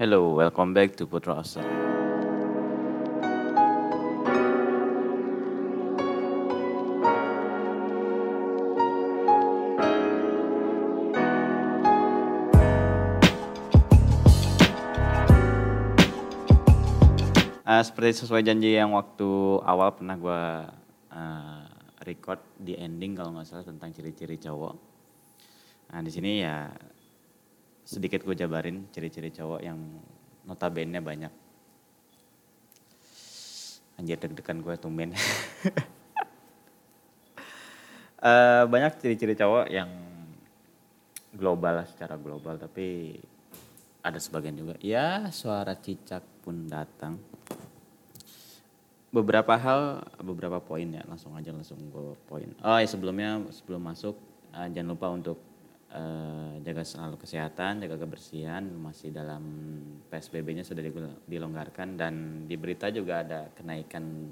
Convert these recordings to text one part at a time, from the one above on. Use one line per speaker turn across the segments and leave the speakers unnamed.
Hello, welcome back to Putra Asal. Uh, seperti sesuai janji yang waktu awal pernah gue uh, record di ending kalau nggak salah tentang ciri-ciri cowok. Nah di sini ya sedikit gue jabarin ciri-ciri cowok yang notabene banyak. Anjir deg-degan gue tumben. uh, banyak ciri-ciri cowok yang global lah secara global tapi ada sebagian juga ya suara cicak pun datang beberapa hal beberapa poin ya langsung aja langsung gue poin oh ya sebelumnya sebelum masuk uh, jangan lupa untuk uh, jaga selalu kesehatan jaga kebersihan masih dalam psbb-nya sudah dilonggarkan dan di berita juga ada kenaikan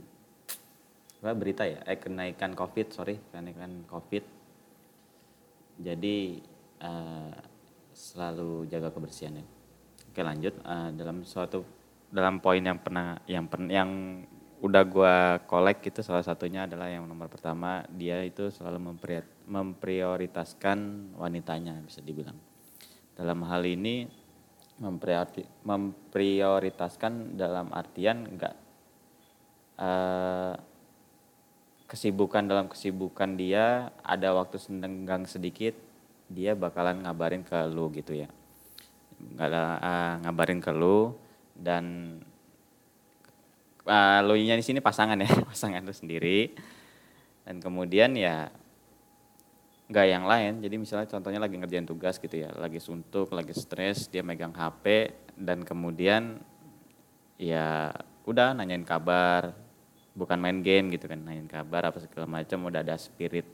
apa berita ya? Eh kenaikan covid sorry kenaikan covid. Jadi uh, selalu jaga kebersihan ya oke lanjut. Uh, dalam suatu dalam poin yang pernah yang pernah yang udah gue kolek itu salah satunya adalah yang nomor pertama dia itu selalu memprioritaskan wanitanya bisa dibilang dalam hal ini memprioritaskan dalam artian enggak uh, kesibukan dalam kesibukan dia ada waktu senggang sedikit dia bakalan ngabarin ke lu gitu ya nggak uh, ngabarin ke lu dan uh, lo nya di sini pasangan ya, pasangan lu sendiri. Dan kemudian ya nggak yang lain. Jadi misalnya contohnya lagi ngerjain tugas gitu ya, lagi suntuk, lagi stres, dia megang HP dan kemudian ya udah nanyain kabar, bukan main game gitu kan, nanyain kabar apa segala macam udah ada spirit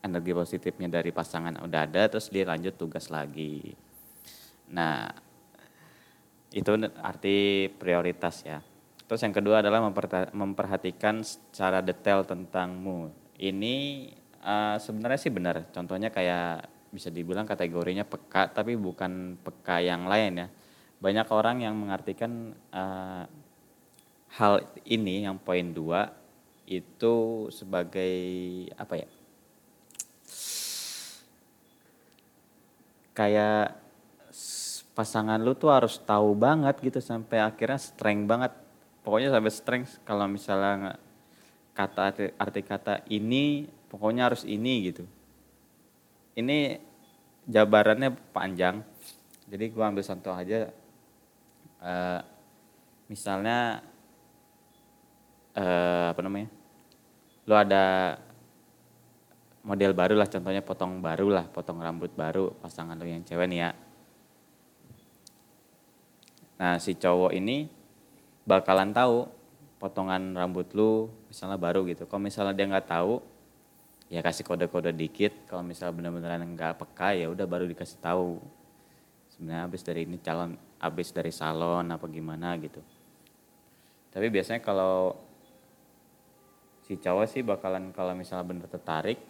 energi positifnya dari pasangan udah ada terus dia lanjut tugas lagi. Nah, itu arti prioritas ya. Terus yang kedua adalah memperhatikan secara detail tentangmu. Ini uh, sebenarnya sih benar. Contohnya kayak bisa dibilang kategorinya peka, tapi bukan peka yang lain ya. Banyak orang yang mengartikan uh, hal ini yang poin dua itu sebagai apa ya? Kayak pasangan lu tuh harus tahu banget gitu sampai akhirnya strength banget pokoknya sampai strength kalau misalnya kata arti, arti kata ini pokoknya harus ini gitu. Ini jabarannya panjang. Jadi gua ambil contoh aja uh, misalnya uh, apa namanya lo ada model baru lah contohnya potong baru lah potong rambut baru pasangan lo yang cewek nih ya. Nah si cowok ini bakalan tahu potongan rambut lu misalnya baru gitu. Kalau misalnya dia nggak tahu, ya kasih kode-kode dikit. Kalau misalnya benar-benar nggak peka, ya udah baru dikasih tahu. Sebenarnya habis dari ini calon, habis dari salon apa gimana gitu. Tapi biasanya kalau si cowok sih bakalan kalau misalnya bener tertarik,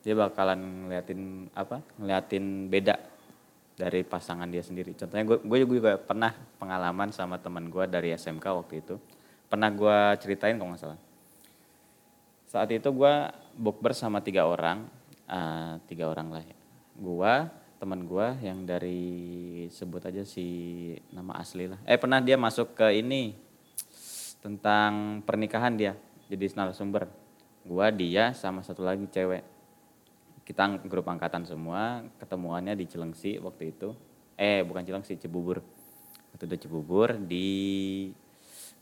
dia bakalan ngeliatin apa? Ngeliatin beda dari pasangan dia sendiri. Contohnya gue, gue juga pernah pengalaman sama teman gue dari SMK waktu itu. Pernah gue ceritain kalau nggak salah. Saat itu gue bukber sama tiga orang, uh, tiga orang lah ya. Gue, teman gue yang dari sebut aja si nama asli lah. Eh pernah dia masuk ke ini tentang pernikahan dia, jadi narasumber. Gue, dia, sama satu lagi cewek kita grup angkatan semua ketemuannya di Cilengsi waktu itu eh bukan Cilengsi Cibubur waktu itu Cibubur di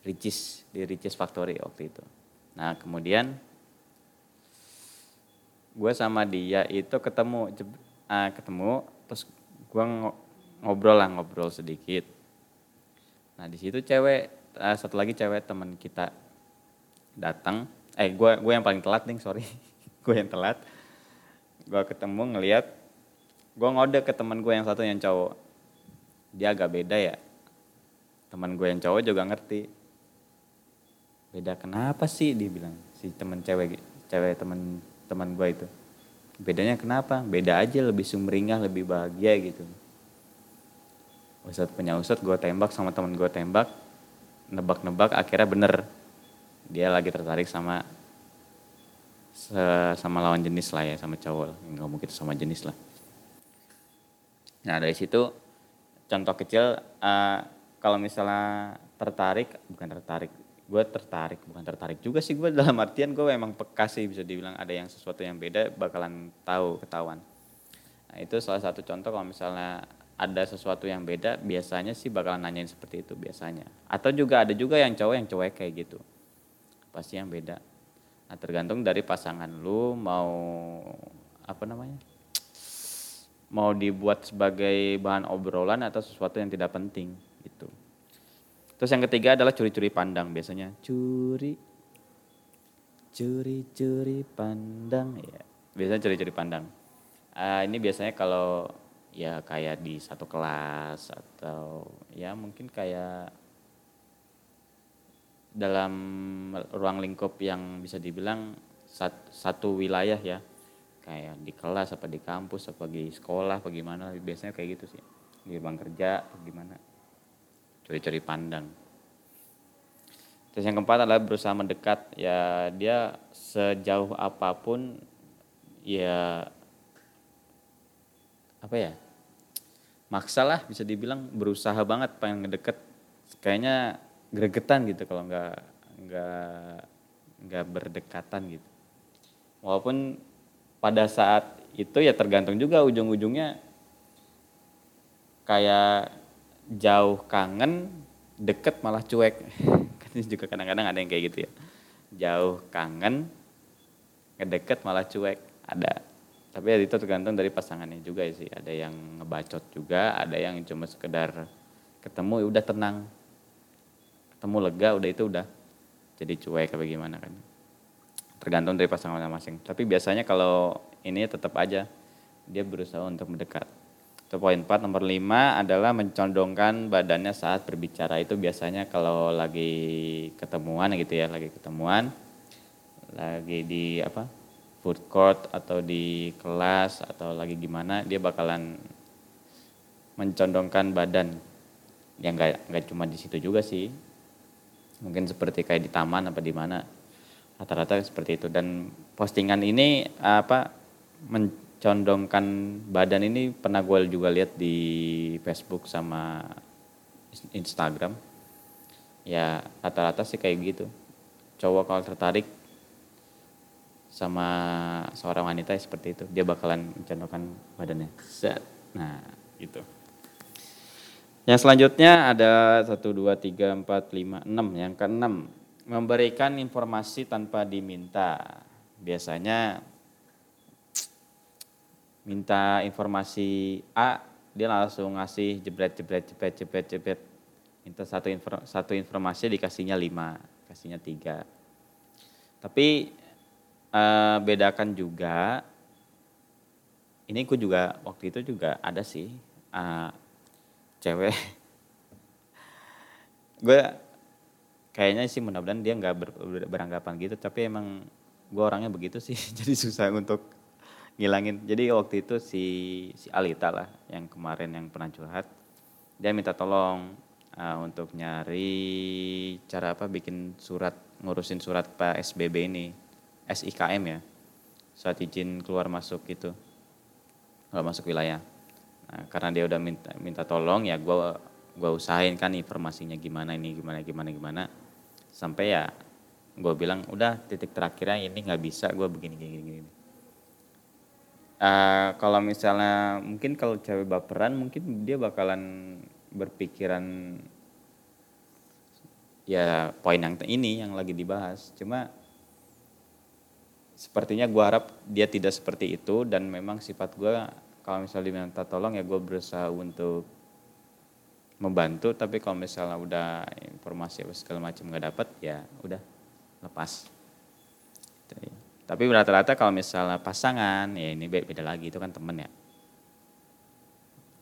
Ricis di Ricis Factory waktu itu nah kemudian gue sama dia itu ketemu uh, ketemu terus gue ngobrol lah ngobrol sedikit. Nah di situ cewek uh, satu lagi cewek teman kita datang. Eh gue gue yang paling telat nih sorry. Gue yang telat. Gue ketemu ngeliat gue ngode ke teman gue yang satu yang cowok. Dia agak beda ya. Teman gue yang cowok juga ngerti. Beda kenapa sih dia bilang si teman cewek cewek teman teman gue itu. Bedanya kenapa? Beda aja lebih sumringah lebih bahagia gitu. Ustadz punya Ustadz gue tembak sama temen gue tembak nebak-nebak akhirnya bener. Dia lagi tertarik sama sama lawan jenis lah ya sama cowok nggak mungkin sama jenis lah. Nah dari situ contoh kecil uh, kalau misalnya tertarik bukan tertarik gue tertarik bukan tertarik juga sih gue dalam artian gue emang peka sih bisa dibilang ada yang sesuatu yang beda bakalan tahu ketahuan. Nah itu salah satu contoh kalau misalnya ada sesuatu yang beda biasanya sih bakalan nanyain seperti itu biasanya. Atau juga ada juga yang cowok yang cowok kayak gitu. Pasti yang beda. Nah tergantung dari pasangan lu mau apa namanya mau dibuat sebagai bahan obrolan atau sesuatu yang tidak penting gitu terus yang ketiga adalah curi-curi pandang biasanya curi curi-curi pandang ya. Biasanya curi-curi pandang. Uh, ini biasanya kalau ya kayak di satu kelas atau ya mungkin kayak dalam ruang lingkup yang bisa dibilang satu wilayah ya. Kayak di kelas apa di kampus apa di sekolah apa gimana biasanya kayak gitu sih. Di ruang kerja gimana curi-curi pandang. Terus yang keempat adalah berusaha mendekat. Ya dia sejauh apa pun ya apa ya maksa lah bisa dibilang. Berusaha banget pengen ngedeket kayaknya gregetan gitu kalau nggak nggak nggak berdekatan gitu. Walaupun pada saat itu ya tergantung juga ujung-ujungnya kayak jauh kangen deket malah cuek. Kan juga kadang-kadang ada yang kayak gitu ya. Jauh kangen ngedeket malah cuek. Ada. Tapi ya itu tergantung dari pasangannya juga sih. Ada yang ngebacot juga ada yang cuma sekedar ketemu ya udah tenang. Ketemu lega udah itu udah jadi cuek apa gimana kan. Tergantung dari pasangan masing-masing. Tapi biasanya kalau ini tetap aja dia berusaha untuk mendekat itu poin 4 nomor 5 adalah mencondongkan badannya saat berbicara. Itu biasanya kalau lagi ketemuan gitu ya lagi ketemuan lagi di apa food court atau di kelas atau lagi gimana dia bakalan mencondongkan badan. Yang nggak nggak cuma di situ juga sih. Mungkin seperti kayak di taman apa di mana. Rata-rata seperti itu. Dan postingan ini apa mencondongkan badan ini pernah gue juga lihat di Facebook sama Instagram. Ya rata-rata sih kayak gitu. Cowok kalau tertarik sama seorang wanita seperti itu dia bakalan mencondongkan badannya. Set. Nah gitu. Yang selanjutnya ada satu dua tiga empat lima enam. Yang keenam memberikan informasi tanpa diminta. Biasanya minta informasi A dia langsung ngasih jebret jebret jebret jebret jebret. Minta satu info, satu informasi dikasihnya lima kasihnya tiga. Tapi uh, bedakan juga ini aku juga waktu itu juga ada sih uh, cewek. Gue kayaknya sih mudah-mudahan dia nggak ber, beranggapan gitu tapi emang gue orangnya begitu sih jadi susah untuk ngilangin. Jadi waktu itu si si Alita lah yang kemarin yang pernah curhat dia minta tolong uh, untuk nyari cara apa bikin surat ngurusin surat Pak SBB ini SIKM ya. Saat izin keluar masuk gitu keluar masuk wilayah. Nah, karena dia udah minta minta tolong ya gue gue usahain kan informasinya gimana ini gimana gimana gimana. Sampai ya gue bilang udah titik terakhirnya ini nggak bisa gue begini gini gini uh, kalau misalnya mungkin kalau cewek baperan mungkin dia bakalan berpikiran ya poin yang ini yang lagi dibahas. Cuma sepertinya gue harap dia tidak seperti itu dan memang sifat gue kalau misalnya diminta tolong ya gue berusaha untuk membantu. Tapi kalau misalnya udah informasi apa segala macam nggak dapat ya udah lepas. Gitu. Tapi rata-rata kalau misalnya pasangan ya ini beda, lagi itu kan temen ya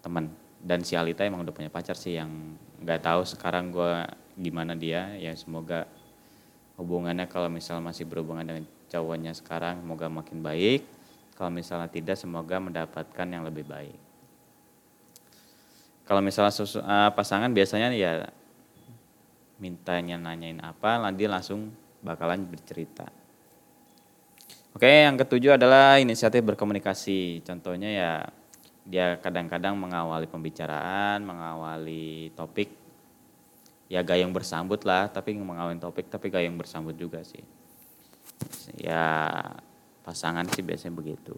temen dan si Alita emang udah punya pacar sih yang nggak tahu sekarang gue gimana dia ya semoga hubungannya kalau misalnya masih berhubungan dengan cowoknya sekarang semoga makin baik. Kalau misalnya tidak semoga mendapatkan yang lebih baik. kalau misalnya susu, uh, pasangan biasanya ya mintanya nanyain apa nanti langsung bakalan bercerita oke yang ketujuh adalah inisiatif berkomunikasi. Contohnya ya dia kadang-kadang mengawali pembicaraan mengawali topik. Ya gayung bersambut lah tapi mengawali topik tapi gayung bersambut juga sih. Ya pasangan sih biasanya begitu.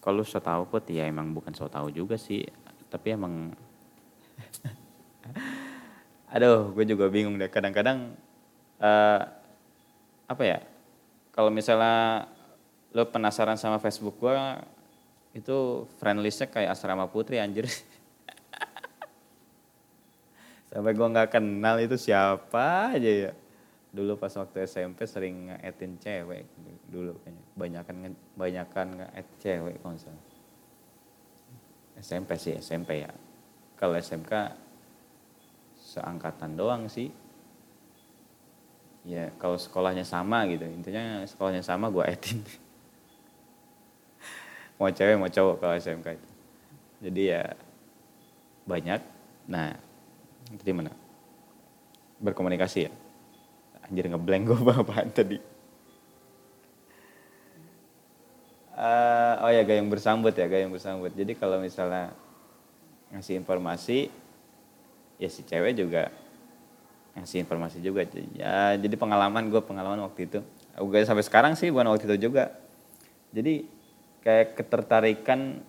Kalau so tahu put ya emang bukan so tahu juga sih tapi emang aduh gue juga bingung deh. Kadang-kadang uh, apa ya kalau misalnya lo penasaran sama Facebook gue itu friend listnya kayak asrama putri anjir. Sampai gue nggak kenal itu siapa aja ya. Dulu pas waktu SMP sering nge cewek dulu kayaknya. Banyakan banyakan nge cewek misalnya SMP sih SMP ya. Kalau SMK seangkatan doang sih. Ya kalau sekolahnya sama gitu. Intinya sekolahnya sama gue etin mau cewek mau cowok kalau SMK itu. Jadi ya banyak. Nah itu mana berkomunikasi ya? Anjir ngeblank gue apaan tadi. Uh, oh ya gayung bersambut ya gayung bersambut. Jadi kalau misalnya ngasih informasi ya si cewek juga ngasih informasi juga. Ya jadi pengalaman gue pengalaman waktu itu. Gue sampai sekarang sih bukan waktu itu juga. Jadi kayak ketertarikan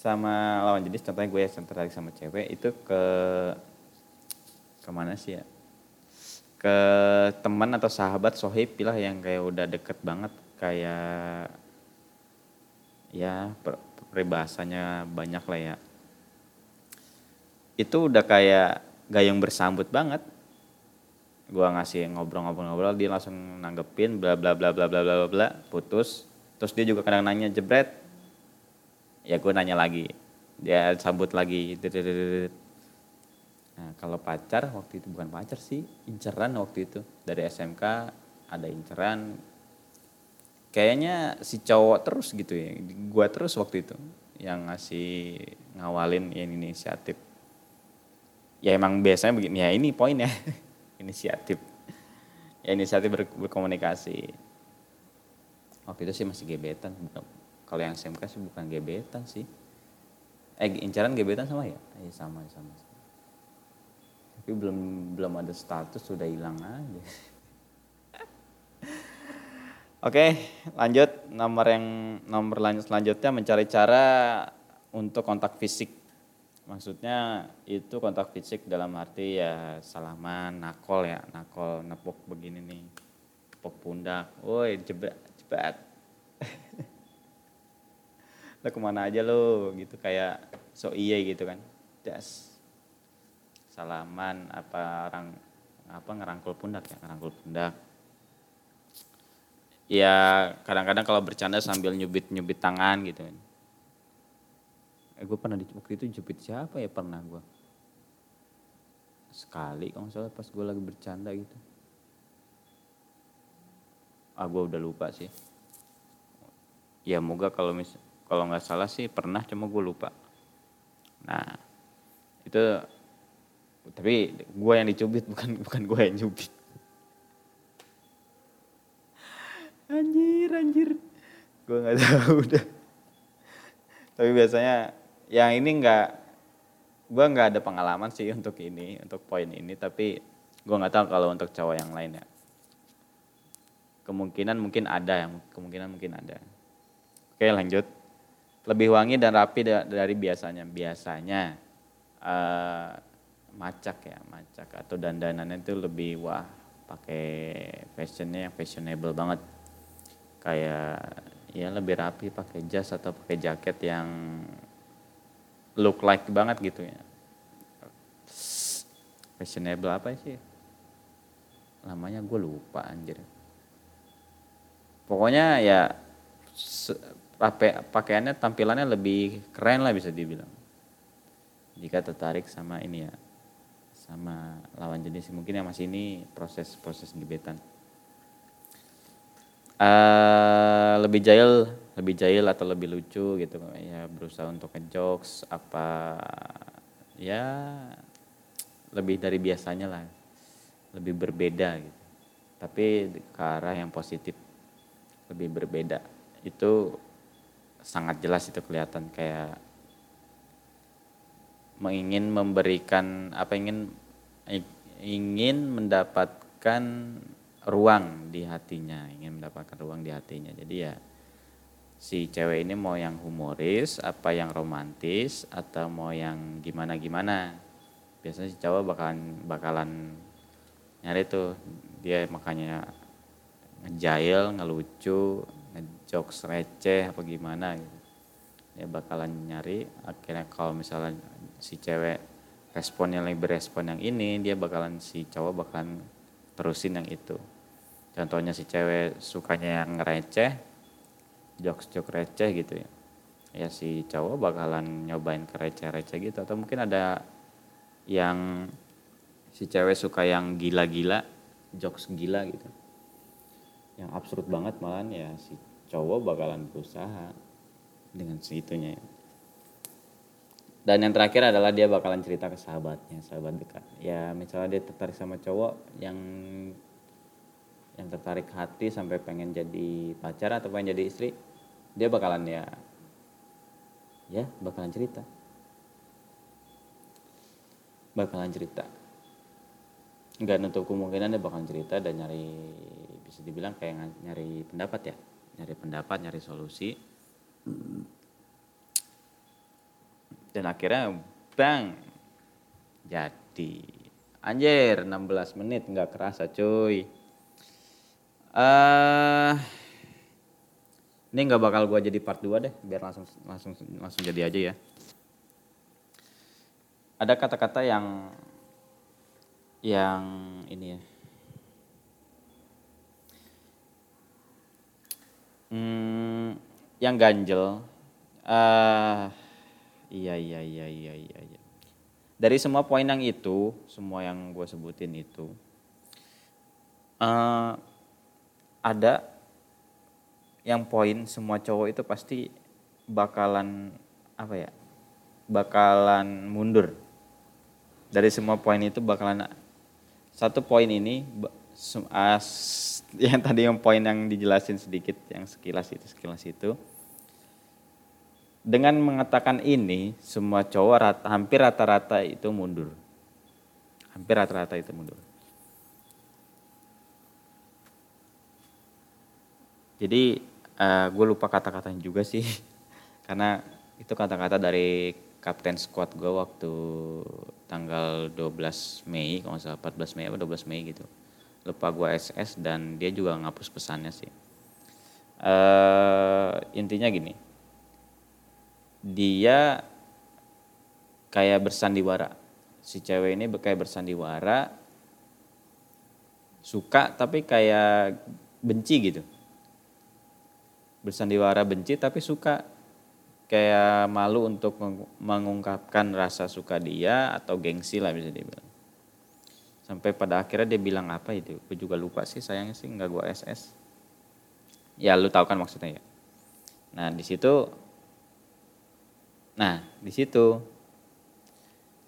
sama lawan jenis. Contohnya gue yang tertarik sama cewek itu ke ke mana sih ya? Ke teman atau sahabat sohib lah yang kayak udah deket banget. Kayak ya peribahasanya banyak lah ya. Itu udah kayak gayung bersambut banget. Gua ngasih ngobrol-ngobrol-ngobrol dia langsung nanggepin bla bla bla bla bla bla bla putus terus dia juga kadang nanya jebret ya gue nanya lagi dia sambut lagi Nah, kalau pacar waktu itu bukan pacar sih, inceran waktu itu dari SMK ada inceran. Kayaknya si cowok terus gitu ya, gua terus waktu itu yang ngasih ngawalin ya, inisiatif. Ya emang biasanya begini, ya ini poinnya inisiatif. Ya inisiatif ber, berkomunikasi. Waktu itu sih masih gebetan, kalau yang SMK sih bukan gebetan sih. Eh incaran gebetan sama ya? Eh sama sama. tapi belum belum ada status sudah hilang aja Oke, lanjut nomor yang nomor lanjut selanjutnya mencari cara untuk kontak fisik. Maksudnya itu kontak fisik dalam arti ya salaman, nakol ya, nakol nepuk begini nih, nepuk pundak, woi jebak jebak. lo ke mana aja lo gitu kayak so iya gitu kan, das. Salaman apa orang apa ngerangkul pundak ya? Ngerangkul pundak. Ya kadang-kadang kalau bercanda sambil nyubit nyubit tangan gitu eh gue pernah di waktu itu jubit siapa ya? Pernah gue sekali kalau salah pas gue lagi bercanda gitu ah gue udah lupa sih. Ya moga kalau mis kalau nggak salah sih pernah cuma gue lupa. Nah itu tapi gue yang dicubit bukan bukan gue yang nyubit. Anjir anjir. Gue nggak tahu udah. Tapi biasanya yang ini nggak gue nggak ada pengalaman sih untuk ini untuk poin ini tapi gue nggak tahu kalau untuk cowok yang lain ya kemungkinan mungkin ada yang kemungkinan mungkin ada. Oke lanjut. Lebih wangi dan rapi dari biasanya. Biasanya uh, macak ya macak. Atau dandanannya itu lebih wah pakai fashionnya yang fashionable banget. Kayak ya lebih rapi pakai jas atau pakai jaket yang look like banget gitu ya. Fashionable apa sih? Namanya gue lupa anjir pokoknya ya pakaiannya tampilannya lebih keren lah bisa dibilang. Jika tertarik sama ini ya sama lawan jenis mungkin yang masih ini proses proses gebetan. Uh, lebih jahil lebih jahil atau lebih lucu gitu. Ya berusaha untuk ngejokes apa ya lebih dari biasanya lah. Lebih berbeda gitu. Tapi ke arah yang positif lebih berbeda. Itu sangat jelas itu kelihatan kayak ingin memberikan apa ingin ingin mendapatkan ruang di hatinya ingin mendapatkan ruang di hatinya. Jadi ya si cewek ini mau yang humoris apa yang romantis atau mau yang gimana gimana biasanya si cowok bakalan bakalan nyari tuh dia makanya ngejail ngelucu ngejokes receh apa gimana gitu. Dia bakalan nyari. Akhirnya kalau misalnya si cewek responnya lebih berespon yang ini dia bakalan si cowok bakalan terusin yang itu. Contohnya si cewek sukanya yang receh jokes jokes receh gitu ya. Ya si cowok bakalan nyobain ke receh-receh gitu. Atau mungkin ada yang si cewek suka yang gila-gila jokes gila gitu yang absurd banget malah ya si cowok bakalan berusaha dengan segitunya ya. Dan yang terakhir adalah dia bakalan cerita ke sahabatnya, sahabat dekat. Ya misalnya dia tertarik sama cowok yang yang tertarik hati sampai pengen jadi pacar atau pengen jadi istri, dia bakalan ya ya bakalan cerita. Bakalan cerita. Enggak nutup kemungkinan dia bakalan cerita dan nyari bisa dibilang kayak nyari pendapat ya, nyari pendapat, nyari solusi. Dan akhirnya bang jadi. Anjir 16 menit nggak kerasa cuy. Uh, ini nggak bakal gua jadi part 2 deh biar langsung langsung langsung jadi aja ya. Ada kata-kata yang yang ini ya hmm, yang ganjel. Uh, iya iya iya iya iya dari semua poin yang itu semua yang gue sebutin itu uh, ada yang poin semua cowok itu pasti bakalan apa ya bakalan mundur. Dari semua poin itu bakalan satu poin ini yang tadi yang poin yang dijelasin sedikit yang sekilas itu sekilas itu. Dengan mengatakan ini semua cowok rata, hampir rata-rata itu mundur. Hampir rata-rata itu mundur. Jadi uh, eh, gue lupa kata-katanya juga sih. Karena itu kata-kata dari kapten squad gue waktu tanggal 12 Mei kalau nggak salah 14 Mei atau 12 Mei gitu lupa gue SS dan dia juga ngapus pesannya sih. Uh, intinya gini. Dia kayak bersandiwara. Si cewek ini kayak bersandiwara suka tapi kayak benci gitu. Bersandiwara benci tapi suka. Kayak malu untuk mengungkapkan rasa suka dia atau gengsi lah bisa dibilang sampai pada akhirnya dia bilang apa itu? Gue juga lupa sih sayangnya sih nggak gue SS ya lu tahu kan maksudnya ya? Nah di situ nah di situ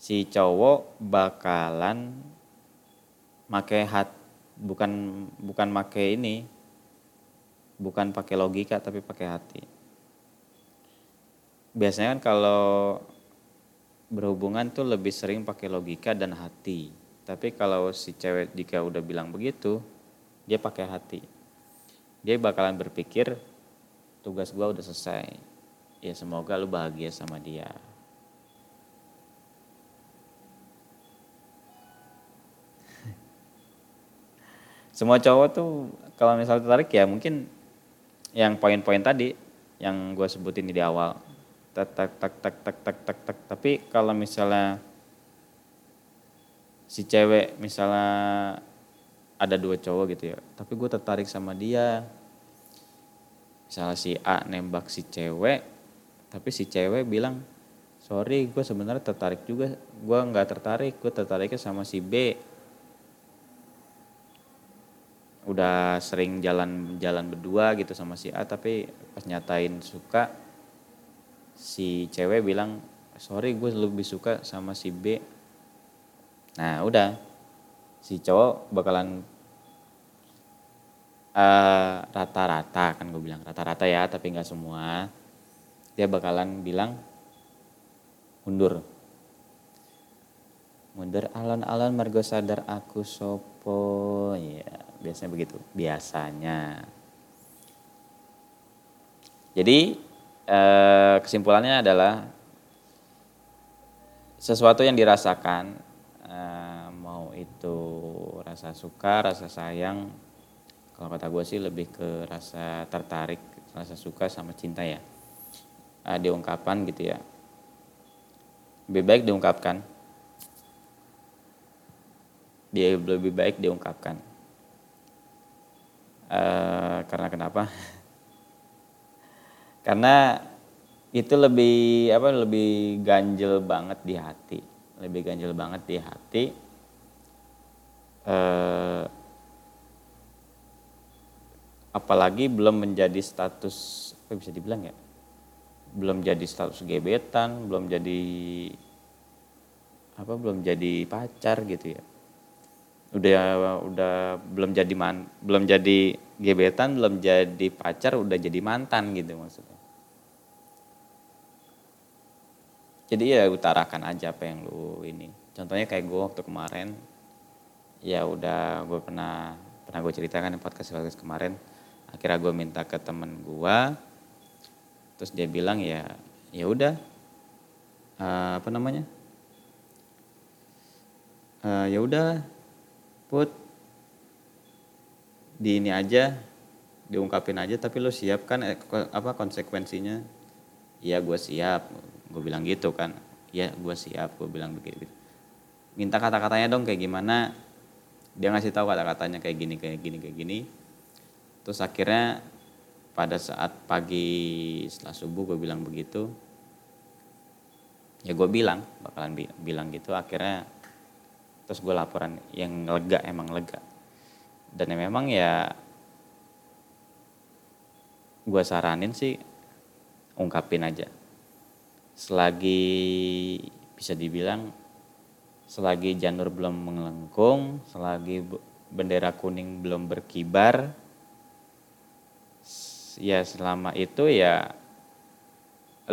si cowok bakalan make hat bukan bukan make ini bukan pakai logika tapi pakai hati. Biasanya kan kalau berhubungan tuh lebih sering pakai logika dan hati tapi kalau si cewek jika udah bilang begitu, dia pakai hati. Dia bakalan berpikir tugas gue udah selesai. Ya semoga lu bahagia sama dia. Semua cowok tuh kalau misalnya tertarik ya mungkin yang poin-poin tadi yang gue sebutin di awal. Tak tak tak tak tak tak tak tak. Tapi kalau misalnya si cewek misalnya ada dua cowok gitu ya. Tapi gue tertarik sama dia. Misalnya si A nembak si cewek tapi si cewek bilang sorry gue sebenarnya tertarik juga. Gue nggak tertarik gue tertariknya sama si B. Udah sering jalan jalan berdua gitu sama si A tapi pas nyatain suka si cewek bilang sorry gue lebih suka sama si B nah udah. Si cowok bakalan eh, rata-rata uh, kan gue bilang rata-rata ya tapi nggak semua. Dia bakalan bilang mundur. Mundur alon-alon margo sadar aku sopo. Ya biasanya begitu. Biasanya. Jadi eh, kesimpulannya adalah sesuatu yang dirasakan uh, mau itu rasa suka rasa sayang kalau kata gue sih lebih ke rasa tertarik rasa suka sama cinta ya. Uh, diungkapkan gitu ya. Lebih baik diungkapkan. Dia lebih baik diungkapkan. Uh, karena kenapa? Karena itu lebih apa lebih ganjel banget di hati lebih ganjel banget di hati. Eh, apalagi belum menjadi status apa bisa dibilang ya? Belum jadi status gebetan belum jadi apa belum jadi pacar gitu ya. Udah udah belum jadi man belum jadi gebetan belum jadi pacar udah jadi mantan gitu maksudnya jadi ya utarakan aja apa yang lu ini. Contohnya kayak gue waktu kemarin ya udah gue pernah pernah gue ceritakan di podcast podcast kemarin. Akhirnya gue minta ke temen gue terus dia bilang ya ya udah uh, apa namanya? Uh, ya udah put di ini aja diungkapin aja tapi lo siap kan eh, apa konsekuensinya? Iya gue siap gue bilang gitu kan. Ya gue siap gue bilang begitu. Minta kata-katanya dong kayak gimana. Dia ngasih tahu kata-katanya kayak gini kayak gini kayak gini. Terus akhirnya pada saat pagi setelah subuh gue bilang begitu. Ya gue bilang bakalan bi bilang gitu. Akhirnya terus gue laporan yang lega emang lega. Dan ya memang ya gue saranin sih ungkapin aja selagi bisa dibilang selagi janur belum melengkung, selagi bendera kuning belum berkibar, ya selama itu ya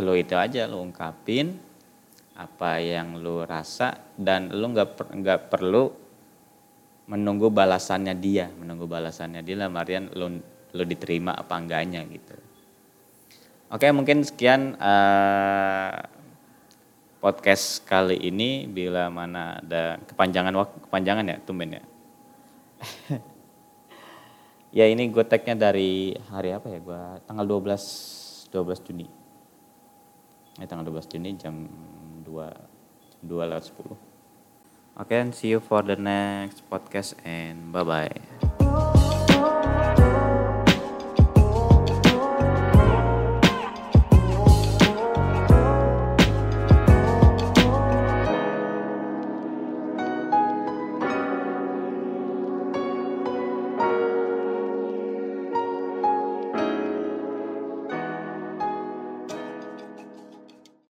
lo itu aja lo ungkapin apa yang lo rasa dan lo nggak per, nggak perlu menunggu balasannya dia, menunggu balasannya dia lah Marian lo lo diterima apa enggaknya gitu. Oke, mungkin sekian uh, podcast kali ini. Bila mana ada kepanjangan waktu, kepanjangan ya, tumben ya. ya ini gue tagnya dari hari apa ya? Gue tanggal 12 12 Juni. Eh tanggal 12 Juni jam 2 2 lewat 10. Oke, okay, see you for the next podcast and bye bye.